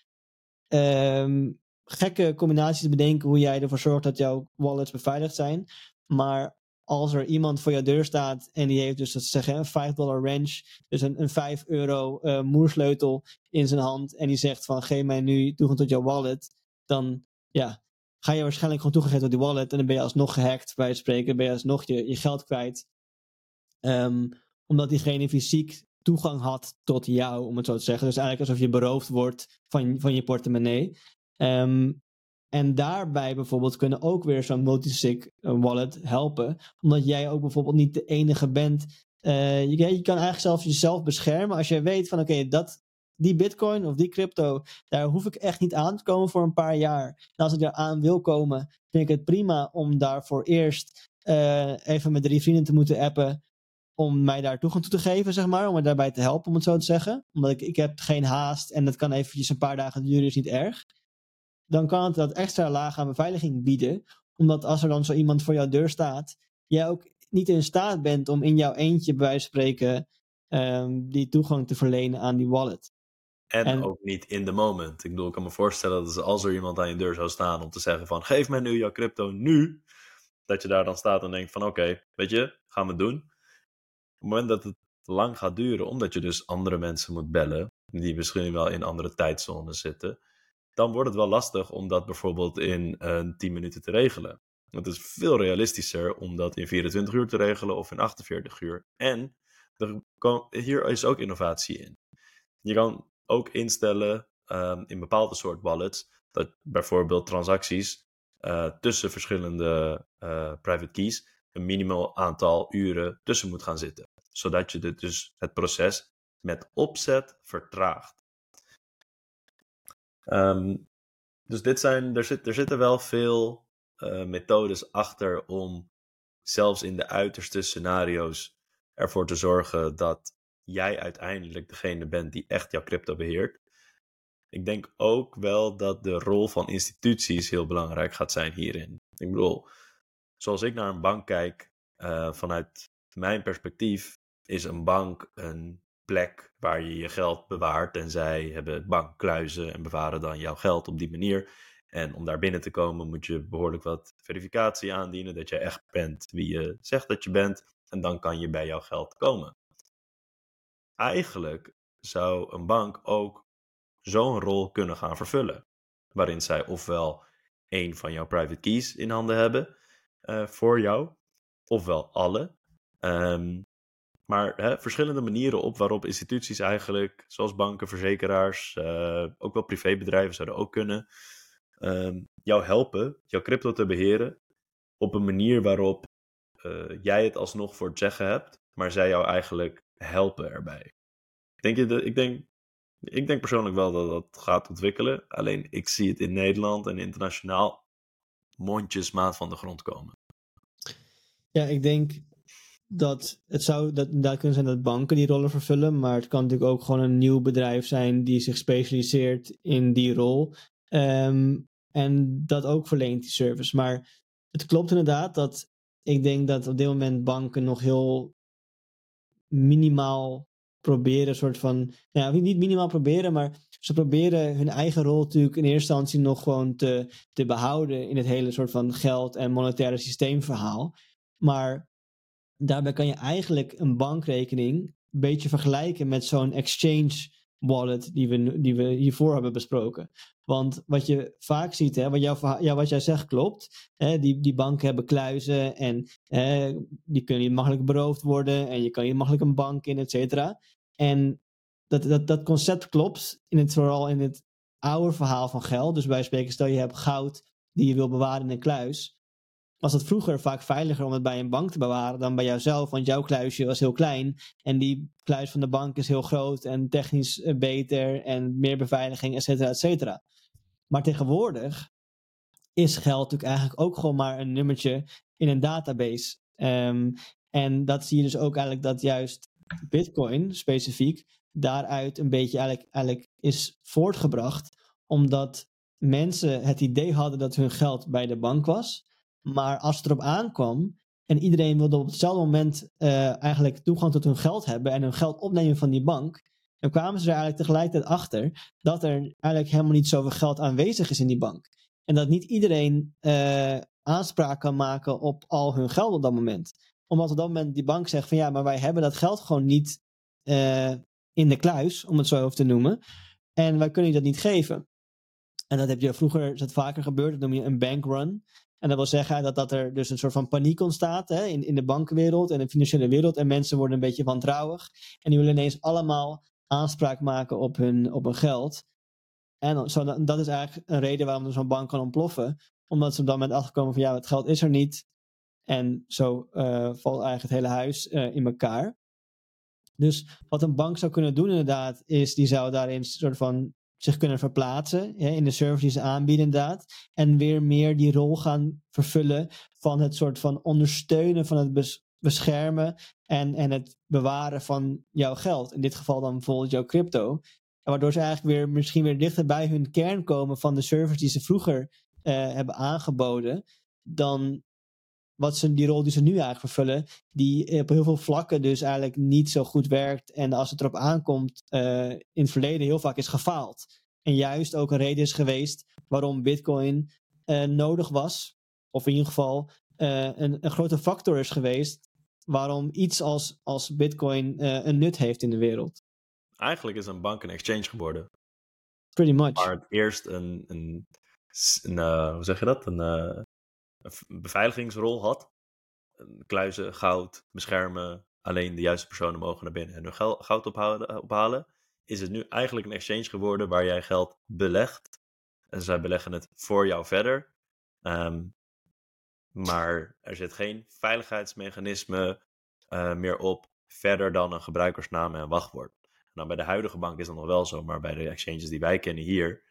ehm, gekke combinaties bedenken hoe jij ervoor zorgt dat jouw wallets beveiligd zijn. Maar als er iemand voor jouw deur staat en die heeft dus, dat zeggen, een 5 dollar wrench, dus een, een 5 euro uh, moersleutel in zijn hand en die zegt van geef mij nu toegang tot jouw wallet, dan ja, ga je waarschijnlijk gewoon toegang geven tot die wallet en dan ben je alsnog gehackt, bij het spreken, ben je alsnog je, je geld kwijt. Um, omdat diegene fysiek toegang had tot jou, om het zo te zeggen. Dus eigenlijk alsof je beroofd wordt van, van je portemonnee. Um, en daarbij bijvoorbeeld kunnen ook weer zo'n multisig eh, wallet helpen. Omdat jij ook bijvoorbeeld niet de enige bent. Uh, je, kan eigenlijk zelfs jezelf beschermen als je weet van oké, dat die bitcoin of die crypto, daar hoef ik echt niet aan te komen voor een paar jaar. En als ik daar aan wil komen, vind ik het prima om daarvoor eerst uh, even met drie vrienden te moeten appen om mij daar toegang toe te geven, zeg maar. Om me daarbij te helpen, om het zo te zeggen. Omdat ik, ik heb geen haast en dat kan eventjes een paar dagen duren, is niet erg. Dan kan het dat extra laag aan beveiliging bieden. Omdat als er dan zo iemand voor jouw deur staat, jij ook niet in staat bent om in jouw eentje bij spreken um, die toegang te verlenen aan die wallet. En, en, ook niet in the moment. Ik bedoel, ik kan me voorstellen dat als er iemand aan je deur zou staan om te zeggen van geef mij nu jouw crypto nu. Dat je daar dan staat en denkt van oké, weet je, gaan we doen het moment dat het lang gaat duren, omdat je dus andere mensen moet bellen, die misschien wel in andere tijdzones zitten, dan wordt het wel lastig om dat bijvoorbeeld in uh, 10 minuten te regelen. Het is veel realistischer om dat in 24 uur te regelen of in 48 uur. En er hier is ook innovatie in. Je kan ook instellen um, in bepaalde soort wallets dat bijvoorbeeld transacties uh, tussen verschillende uh, private keys een minimaal aantal uren tussen moet gaan zitten. Zodat je dus het proces met opzet vertraagt. Um, dus dit zijn, er, zit, er zitten wel veel uh, methodes achter om zelfs in de uiterste scenario's ervoor te zorgen dat jij uiteindelijk degene bent die echt jouw crypto beheert. Ik denk ook wel dat de rol van instituties heel belangrijk gaat zijn hierin. Ik bedoel, zoals ik naar een bank kijk, uh, vanuit mijn perspectief, is een bank een plek waar je je geld bewaart. En zij hebben bankkluizen en bewaren dan jouw geld op die manier. En om daar binnen te komen moet je behoorlijk wat verificatie aandienen. Dat je echt bent wie je zegt dat je bent. En dan kan je bij jouw geld komen. Eigenlijk zou een bank ook zo'n rol kunnen gaan vervullen. Waarin zij ofwel een van jouw private keys in handen hebben. Uh, voor jou, ofwel alle. Um, maar hè, verschillende manieren op waarop instituties eigenlijk, zoals banken, verzekeraars, uh, ook wel privébedrijven zouden ook kunnen, um, jou helpen, jouw crypto te beheren op een manier waarop uh, jij het alsnog voor het zeggen hebt, maar zij jou eigenlijk helpen erbij. Denk je dat, ik, denk, ik denk persoonlijk wel dat dat gaat ontwikkelen. Alleen ik zie het in Nederland en internationaal mondjesmaat van de grond komen. Ja, ik denk dat het zou dat, inderdaad kunnen zijn dat banken die rollen vervullen, maar het kan natuurlijk ook gewoon een nieuw bedrijf zijn die zich specialiseert in die rol. Um, en dat ook verleent die service. Maar het klopt inderdaad dat ik denk dat op dit moment banken nog heel minimaal proberen, soort van, nou ja, niet minimaal proberen, maar ze proberen hun eigen rol natuurlijk in eerste instantie nog gewoon te, te behouden in het hele soort van geld- en monetaire systeemverhaal. Maar daarbij kan je eigenlijk een bankrekening een beetje vergelijken met zo'n exchange wallet die we, die we hiervoor hebben besproken. Want wat je vaak ziet, hè, wat, jou, ja, wat jij zegt klopt. Hè, die, die banken hebben kluizen en die kunnen niet makkelijk beroofd worden en je kan niet makkelijk een bank in, et cetera. En dat, dat, dat concept klopt, in het, vooral in het oude verhaal van geld. Dus bij spreken, stel je hebt goud die je wil bewaren in een kluis was het vroeger vaak veiliger om het bij een bank te bewaren dan bij jouzelf. Want jouw kluisje was heel klein en die kluis van de bank is heel groot en technisch eh, beter en meer beveiliging, et cetera, et cetera. Maar tegenwoordig is geld natuurlijk eigenlijk ook gewoon maar een nummertje in een database. Um, en dat zie je dus ook eigenlijk dat juist Bitcoin specifiek daaruit een beetje eigenlijk, eigenlijk is voortgebracht. Omdat mensen het idee hadden dat hun geld bij de bank was. Maar als het erop aankwam en iedereen wilde op hetzelfde moment uh, eigenlijk toegang tot hun geld hebben en hun geld opnemen van die bank, En kwamen ze er eigenlijk tegelijkertijd achter dat er eigenlijk helemaal niet zoveel geld aanwezig is in die bank. En dat niet iedereen uh, aanspraak kan maken op al hun geld op dat moment. Omdat op dat moment die bank zegt van ja, maar wij hebben dat geld gewoon niet uh, in de kluis, om het zo over te noemen. En wij kunnen je dat niet geven. En dat heb je vroeger is dat vaker gebeurd, dat noem je een bankrun. En dat wil zeggen dat, dat er dus een soort van paniek ontstaat hè, in, in de bankenwereld en de financiële wereld. En mensen worden een beetje wantrouwig. En die willen ineens allemaal aanspraak maken op hun, op hun geld. En zo, dat is eigenlijk een reden waarom zo'n bank kan ontploffen. Omdat ze op dat moment achterkomen van ja, het geld is er niet. En zo uh, valt eigenlijk het hele huis uh, in elkaar. Dus wat een bank zou kunnen doen inderdaad, is die zou daarin soort van zich kunnen verplaatsen in de service die ze aanbieden inderdaad. En weer meer die rol gaan vervullen van het soort van ondersteunen van het beschermen en, en het bewaren van jouw geld. In dit geval dan bijvoorbeeld jouw crypto. Waardoor ze eigenlijk weer misschien weer dichter bij hun kern komen van de service die ze vroeger uh, hebben aangeboden. Dan wat ze, die rol die ze nu eigenlijk vervullen, die op heel veel vlakken dus eigenlijk niet zo goed werkt. En als het erop aankomt, uh, in het verleden heel vaak is gefaald. En juist ook een reden is geweest waarom Bitcoin uh, nodig was. Of in ieder geval een, een grote factor is geweest waarom iets als, als Bitcoin een nut heeft in de wereld. Eigenlijk is een bank een exchange geworden. Pretty much. Maar het eerst een, een, een hoe zeg je dat? Een, een beveiligingsrol had. Kluizen, goud, beschermen. Alleen de juiste personen mogen naar binnen en hun goud ophalen, ophalen. Is het nu eigenlijk een exchange geworden waar jij geld belegt. En zij beleggen het voor jou verder. Um, maar er zit geen veiligheidsmechanisme uh, meer op verder dan een gebruikersnaam en wachtwoord. Dan bij de huidige bank is dat nog wel zo, maar bij de exchanges die wij kennen hier,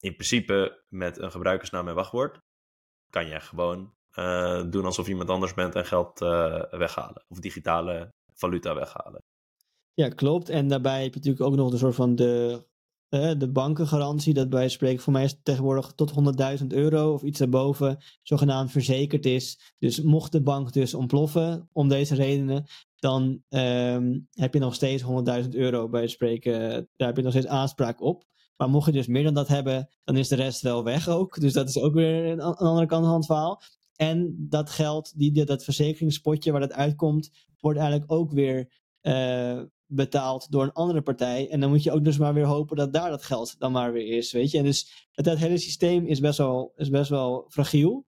in principe met een gebruikersnaam en wachtwoord kan je gewoon uh, doen alsof iemand anders bent en geld uh, weghalen. Of digitale valuta weghalen. Ja, klopt. En daarbij heb je natuurlijk ook nog de soort van de, uh, de bankengarantie. Dat bij spreken voor mij is tegenwoordig tot 100.000 euro of iets daarboven zogenaamd verzekerd is. Dus mocht de bank dus ontploffen om deze redenen, dan um, heb je nog steeds 100.000 euro bij spreken. Daar heb je nog steeds aanspraak op. Maar mocht je dus meer dan dat hebben, dan is de rest wel weg ook. Dus dat is ook weer een, een andere kant van het verhaal. En dat geld, die, dat verzekeringspotje waar dat uitkomt, wordt eigenlijk ook weer uh, betaald door een andere partij. En dan moet je ook dus maar weer hopen dat daar dat geld dan maar weer is. Weet je? En dus het, hele systeem is best wel, is best wel fragiel.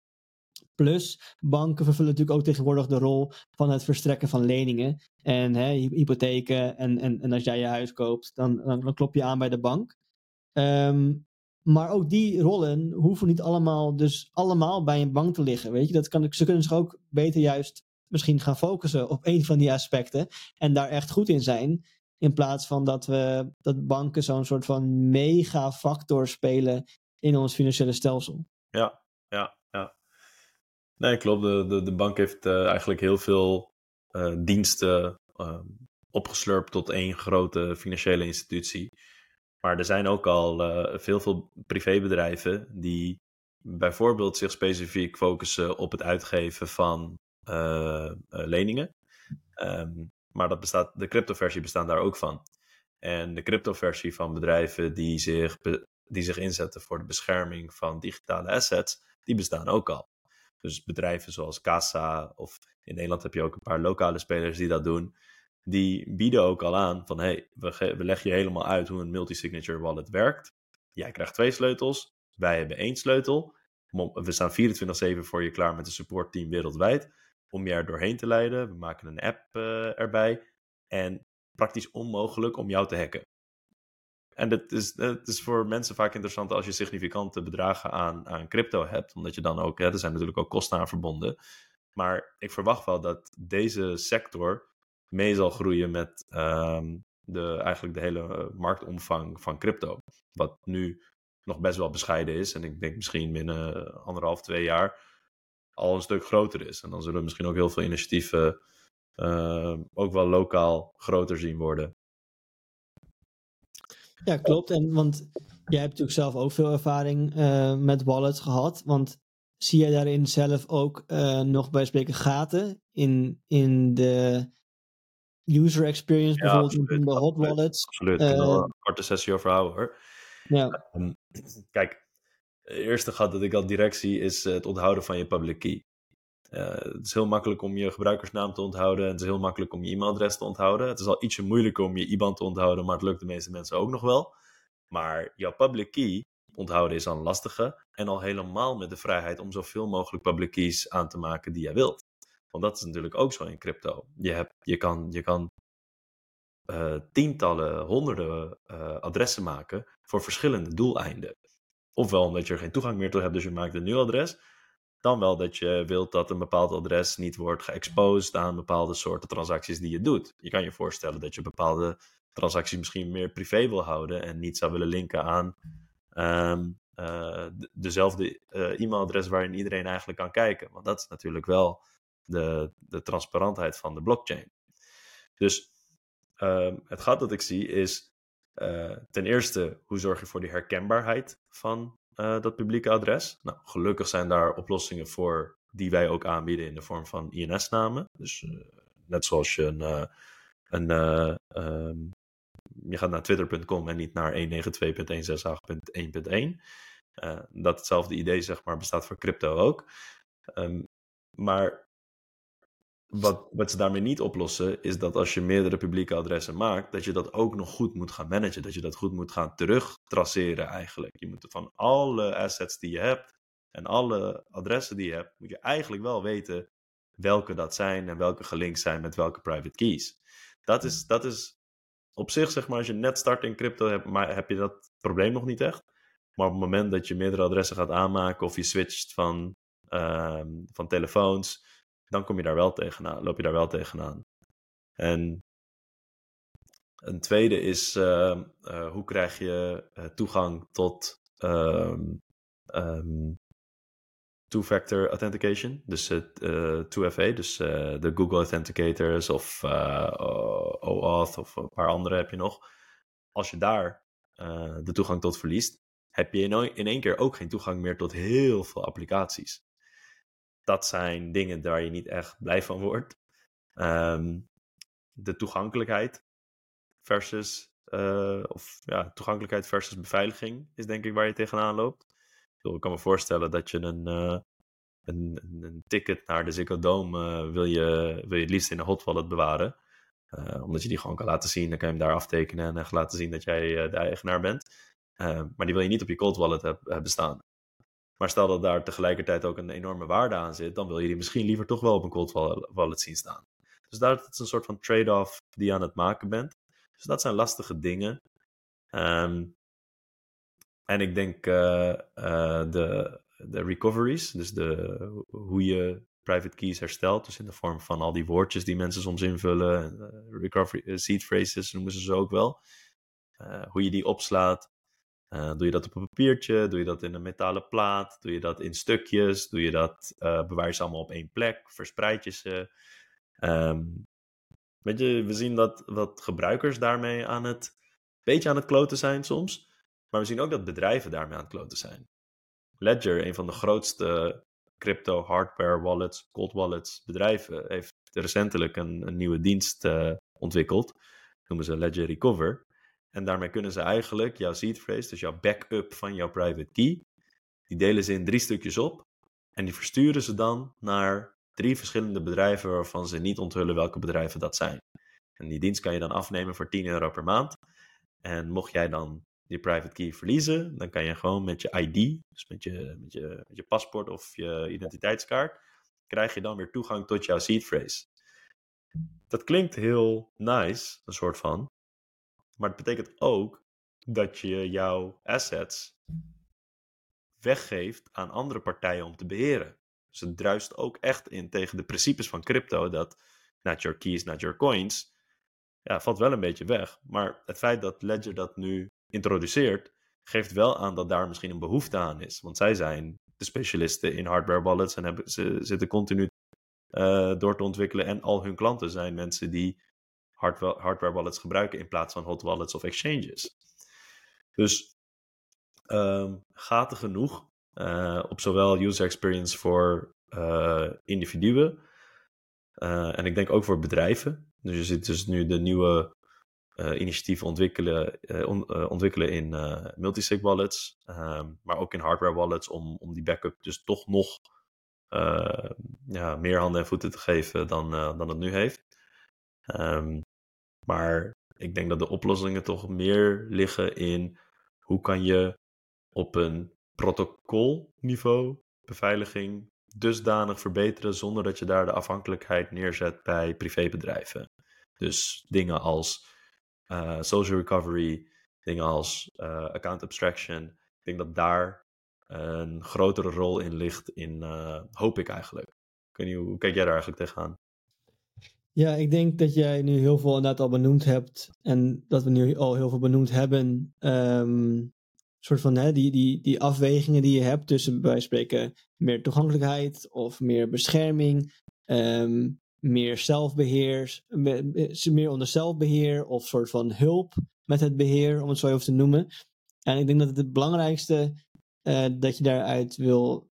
Plus, banken vervullen natuurlijk ook tegenwoordig de rol van het verstrekken van leningen en hè, hypotheken. En, en, en als jij je huis koopt, dan, dan, klop je aan bij de bank. Um, maar ook die rollen hoeven niet allemaal, dus allemaal bij een bank te liggen. Weet je? Dat kan, ze kunnen zich ook beter juist misschien gaan focussen op een van die aspecten. En daar echt goed in zijn. In plaats van dat, we, dat banken zo'n soort van mega factor spelen in ons financiële stelsel. Ja, ja, ja. Nee, klopt. De, de, bank heeft uh, eigenlijk heel veel uh, diensten uh, opgeslurpt tot één grote financiële institutie. Maar er zijn ook al uh, veel, veel privébedrijven die bijvoorbeeld zich specifiek focussen op het uitgeven van leningen. Um, maar dat bestaat, de cryptoversie bestaat daar ook van. En de cryptoversie van bedrijven die zich, die zich inzetten voor de bescherming van digitale assets, die bestaan ook al. Dus bedrijven zoals Casa of in Nederland heb je ook een paar lokale spelers die dat doen die bieden ook al aan van hey, we, we leggen je helemaal uit hoe een multi-signature wallet werkt. Jij krijgt twee sleutels, wij hebben één sleutel. We staan 24-7 voor je klaar met een supportteam wereldwijd om je er doorheen te leiden. We maken een app uh, erbij en praktisch onmogelijk om jou te hacken. En het is, het is voor mensen vaak interessant als je significante bedragen aan, aan crypto hebt, omdat je dan ook, hè, er zijn natuurlijk ook kosten aan verbonden. Maar ik verwacht wel dat deze sector mee zal groeien met um, de, eigenlijk de hele eh, marktomvang van crypto. Wat nu nog best wel bescheiden is. En ik denk misschien binnen anderhalf, twee jaar al een stuk groter is. En dan zullen we misschien ook heel veel initiatieven uh, ook wel lokaal groter zien worden. Ja, klopt. En want jij hebt natuurlijk zelf ook veel ervaring uh, met wallets gehad. Want zie jij daarin zelf ook uh, nog bij spreken gaten in, in de user experience Ja, bijvoorbeeld absoluut, in de hot wallets. Absoluut, ik kan er Eh, een korte sessie over houden hoor. ja, Ehm, kijk, het eerste gat dat ik al direct zie is eh, het onthouden van je public key. Eh, het is heel makkelijk om je gebruikersnaam te onthouden. Het is heel makkelijk om je e-mailadres te onthouden. Het is al ietsje moeilijker om je IBAN te onthouden, maar het lukt de meeste mensen ook nog wel. Maar jouw public key onthouden is al een lastige. En al helemaal met de vrijheid om zoveel mogelijk public keys aan te maken die jij wilt. Want dat is natuurlijk ook zo in crypto. Je, hebt, je kan, je kan eh, tientallen, honderden eh, adressen maken voor verschillende doeleinden. Ofwel omdat je er geen toegang meer toe hebt, dus je maakt een nieuw adres. Dan wel dat je wilt dat een bepaald adres niet wordt geëxposed aan bepaalde soorten transacties die je doet. Je kan je voorstellen dat je bepaalde transacties misschien meer privé wil houden en niet zou willen linken aan ehm, eh, de- dezelfde eh, e-mailadres waarin iedereen eigenlijk kan kijken. Want dat is natuurlijk wel de, de transparantheid van de blockchain. Dus ehm, het gat dat ik zie is eh, ten eerste, hoe zorg je voor die herkenbaarheid van eh, dat publieke adres? Nou, gelukkig zijn daar oplossingen voor die wij ook aanbieden in de vorm van INS-namen. Dus eh, net zoals je een, een eh, ehm, je gaat naar twitter.com en niet naar 192.168.1.1. Eh, dat hetzelfde idee zeg maar bestaat voor crypto ook. Ehm, maar wat, wat ze daarmee niet oplossen, is dat als je meerdere publieke adressen maakt, dat je dat ook nog goed moet gaan managen. Dat je dat goed moet gaan terugtraceren eigenlijk. Je moet van alle assets die je hebt en alle adressen die je hebt, moet je eigenlijk wel weten welke dat zijn en welke gelinkt zijn met welke private keys. Dat is, dat is op zich, zeg maar, als je net start in crypto, heb, je dat probleem nog niet echt. Maar op het moment dat je meerdere adressen gaat aanmaken of je switcht van, ehm, van telefoons, dan kom je daar wel tegenaan, loop je daar wel tegenaan. En een tweede is, ehm, eh, hoe krijg je eh, toegang tot ehm, ehm, two-factor authentication, dus het eh, 2FA, dus de Google Authenticators of OAuth of een paar andere heb je nog. Als je daar de toegang tot verliest, heb je in één keer ook geen toegang meer tot heel veel applicaties. Dat zijn dingen waar je niet echt blij van wordt. Ehm, de toegankelijkheid versus, eh, of ja, toegankelijkheid versus beveiliging is denk ik waar je tegenaan loopt. Ik kan me voorstellen dat je een, eh, een, een, een ticket naar de Ziggo Dome eh, wil, je, wil je het liefst in een hot wallet bewaren. Omdat je die gewoon kan laten zien. Dan kan je hem daar aftekenen en laten zien dat jij de eigenaar bent. Maar die wil je niet op je cold wallet heb- hebben staan. Maar stel dat daar tegelijkertijd ook een enorme waarde aan zit, dan wil je die misschien liever toch wel op een cold wall- wallet zien staan. Dus daar is een soort van trade-off die je aan het maken bent. Dus dat zijn lastige dingen. Ehm, en ik denk eh, eh, de, de recoveries, dus de, hoe je private keys herstelt, dus in de vorm van al die woordjes die mensen soms invullen, en, eh, recovery, seed phrases noemen ze ze ook wel, hoe je die opslaat. Eh, doe je dat op een papiertje? Doe je dat in een metalen plaat? Doe je dat in stukjes? Doe je dat, eh, bewaar je ze allemaal op één plek? Verspreid je ze? Ehm, weet je, we zien dat wat gebruikers daarmee aan het, beetje aan het kloten zijn soms. Maar we zien ook dat bedrijven daarmee aan het kloten zijn. Ledger, een van de grootste crypto hardware wallets, cold wallets bedrijven, heeft recentelijk een, nieuwe dienst eh, ontwikkeld. Noemen ze Ledger Recover. En daarmee kunnen ze eigenlijk jouw seed phrase, dus jouw backup van jouw private key, die delen ze in drie stukjes op. En die versturen ze dan naar drie verschillende bedrijven waarvan ze niet onthullen welke bedrijven dat zijn. En die dienst kan je dan afnemen voor 10 euro per maand. En mocht jij dan je private key verliezen, dan kan je gewoon met je ID, dus met je, met je, met je paspoort of je identiteitskaart, krijg je dan weer toegang tot jouw seed phrase. Dat klinkt heel nice, een soort van. Maar het betekent ook dat je jouw assets weggeeft aan andere partijen om te beheren. Dus het druist ook echt in tegen de principes van crypto dat not your keys, not your coins. Ja, valt wel een beetje weg. Maar het feit dat Ledger dat nu introduceert, geeft wel aan dat daar misschien een behoefte aan is. Want zij zijn de specialisten in hardware wallets en hebben, ze zitten continu uh, door te ontwikkelen. En al hun klanten zijn mensen die hardware, wallets gebruiken in plaats van hot wallets of exchanges. Dus um, gaten genoeg uh, op zowel user experience voor uh, individuen. Uh, en ik denk ook voor bedrijven. Dus je ziet dus nu de nieuwe initiatieven ontwikkelen, ontwikkelen in multisig wallets, um, maar ook in hardware wallets om, om die backup dus toch nog ja, meer handen en voeten te geven dan, dan het nu heeft. Um, maar ik denk dat de oplossingen toch meer liggen in hoe kan je op een protocolniveau beveiliging dusdanig verbeteren zonder dat je daar de afhankelijkheid neerzet bij privébedrijven. Dus dingen als uh, social recovery, dingen als uh, account abstraction. Ik denk dat daar een grotere rol in ligt, in, uh, hoop ik eigenlijk. Ik weet niet, hoe kijk jij daar eigenlijk tegenaan? Ja, ik denk dat jij nu heel veel inderdaad al benoemd hebt. En dat we nu al heel veel benoemd hebben. Um, soort van hè, die, die, die afwegingen die je hebt tussen bij spreken meer toegankelijkheid of meer bescherming, um, meer zelfbeheer, meer onder zelfbeheer of soort van hulp met het beheer, om het zo even te noemen. En ik denk dat het belangrijkste uh, dat je daaruit wil,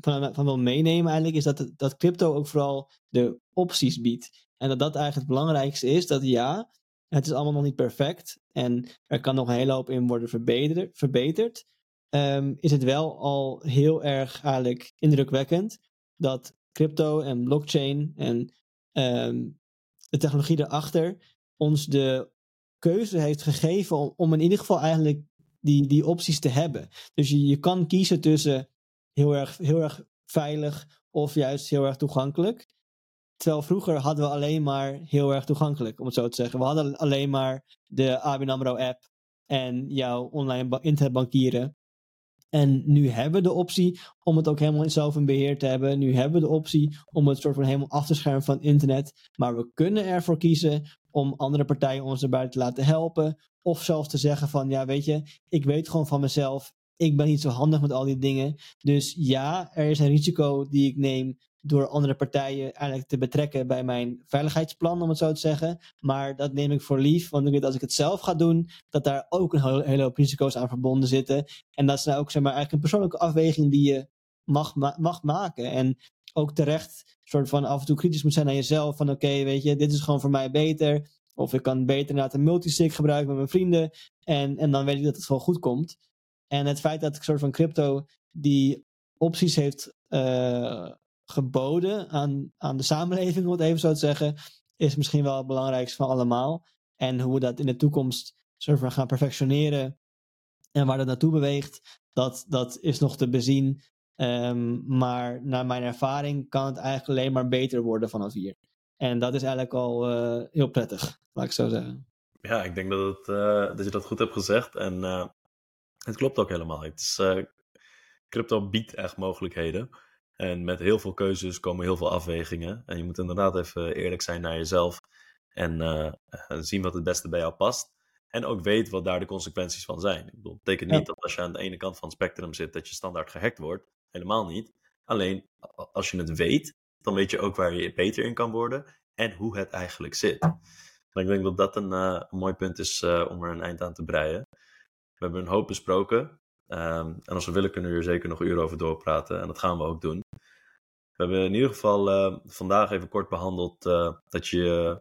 van, van wil meenemen eigenlijk, is dat, dat crypto ook vooral de opties biedt. En dat dat eigenlijk het belangrijkste is, dat ja, het is allemaal nog niet perfect en er kan nog een hele hoop in worden verbeterd. verbeterd um, is het wel al heel erg eigenlijk indrukwekkend dat crypto en blockchain en um, de technologie erachter ons de keuze heeft gegeven om, om, in ieder geval eigenlijk die, die opties te hebben. Dus je, je kan kiezen tussen heel erg, heel erg veilig of juist heel erg toegankelijk. Terwijl vroeger hadden we alleen maar heel erg toegankelijk, om het zo te zeggen. We hadden alleen maar de ABN AMRO app en jouw online internetbankieren. En nu hebben we de optie om het ook helemaal zelf in beheer te hebben. Nu hebben we de optie om het soort van helemaal af te schermen van internet. Maar we kunnen ervoor kiezen om andere partijen ons erbij te laten helpen. Of zelfs te zeggen van, ja weet je, ik weet gewoon van mezelf. Ik ben niet zo handig met al die dingen. Dus ja, er is een risico die ik neem door andere partijen eigenlijk te betrekken bij mijn veiligheidsplan, om het zo te zeggen. Maar dat neem ik voor lief, want ik weet als ik het zelf ga doen, dat daar ook een hele hoop risico's aan verbonden zitten. En dat is nou ook zeg maar, eigenlijk een persoonlijke afweging die je mag, mag maken. En ook terecht soort van af en toe kritisch moet zijn naar jezelf. Van oké, weet je, dit is gewoon voor mij beter. Of ik kan beter inderdaad een multisig gebruiken met mijn vrienden. En, en dan weet ik dat het gewoon goed komt. En het feit dat ik soort van crypto die opties heeft uh, geboden aan, aan de samenleving, om het even zo te zeggen, is misschien wel het belangrijkste van allemaal. En hoe we dat in de toekomst soort gaan perfectioneren en waar dat naartoe beweegt, dat, dat is nog te bezien. Um, maar naar mijn ervaring kan het eigenlijk alleen maar beter worden vanaf hier. En dat is eigenlijk al uh, heel prettig, laat ik zo zeggen. Ja, ik denk dat, het, uh, dat je dat goed hebt gezegd. En uh, het klopt ook helemaal. Het is, crypto biedt echt mogelijkheden. En met heel veel keuzes komen heel veel afwegingen. En je moet inderdaad even eerlijk zijn naar jezelf. En uh, zien wat het beste bij jou past. En ook weet wat daar de consequenties van zijn. Ik bedoel, het betekent niet dat als je aan de ene kant van het spectrum zit, dat je standaard gehackt wordt. Helemaal niet. Alleen als je het weet, dan weet je ook waar je beter in kan worden. En hoe het eigenlijk zit. En ik denk dat dat een, uh, een mooi punt is uh, om er een eind aan te breien. We hebben een hoop besproken. Um, en als we willen kunnen we er zeker nog uren over doorpraten. En dat gaan we ook doen. We hebben in ieder geval uh, vandaag even kort behandeld uh, dat je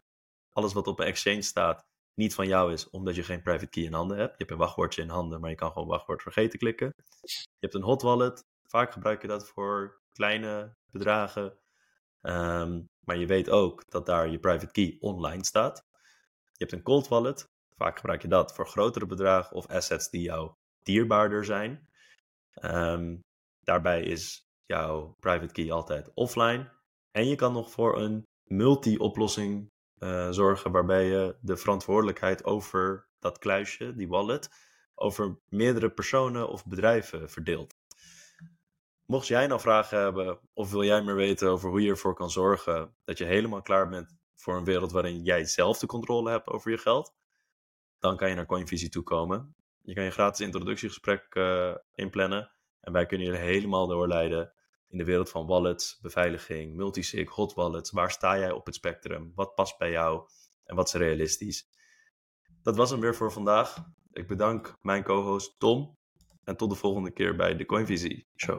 alles wat op een exchange staat niet van jou is, omdat je geen private key in handen hebt. Je hebt een wachtwoordje in handen, maar je kan gewoon wachtwoord vergeten klikken. Je hebt een hot wallet. Vaak gebruik je dat voor kleine bedragen. Um, maar je weet ook dat daar je private key online staat. Je hebt een cold wallet. Vaak gebruik je dat voor grotere bedragen of assets die jou dierbaarder zijn. Um, daarbij is jouw private key altijd offline. En je kan nog voor een multi-oplossing uh, zorgen waarbij je de verantwoordelijkheid over dat kluisje, die wallet, over meerdere personen of bedrijven verdeelt. Mocht jij nou vragen hebben of wil jij meer weten over hoe je ervoor kan zorgen dat je helemaal klaar bent voor een wereld waarin jij zelf de controle hebt over je geld, dan kan je naar Coinvisie toekomen. Je kan je gratis introductiegesprek uh, inplannen en wij kunnen je helemaal doorleiden in de wereld van wallets, beveiliging, multisig, hot wallets. Waar sta jij op het spectrum? Wat past bij jou en wat is realistisch? Dat was hem weer voor vandaag. Ik bedank mijn co-host Tom en tot de volgende keer bij de Coinvisie Show.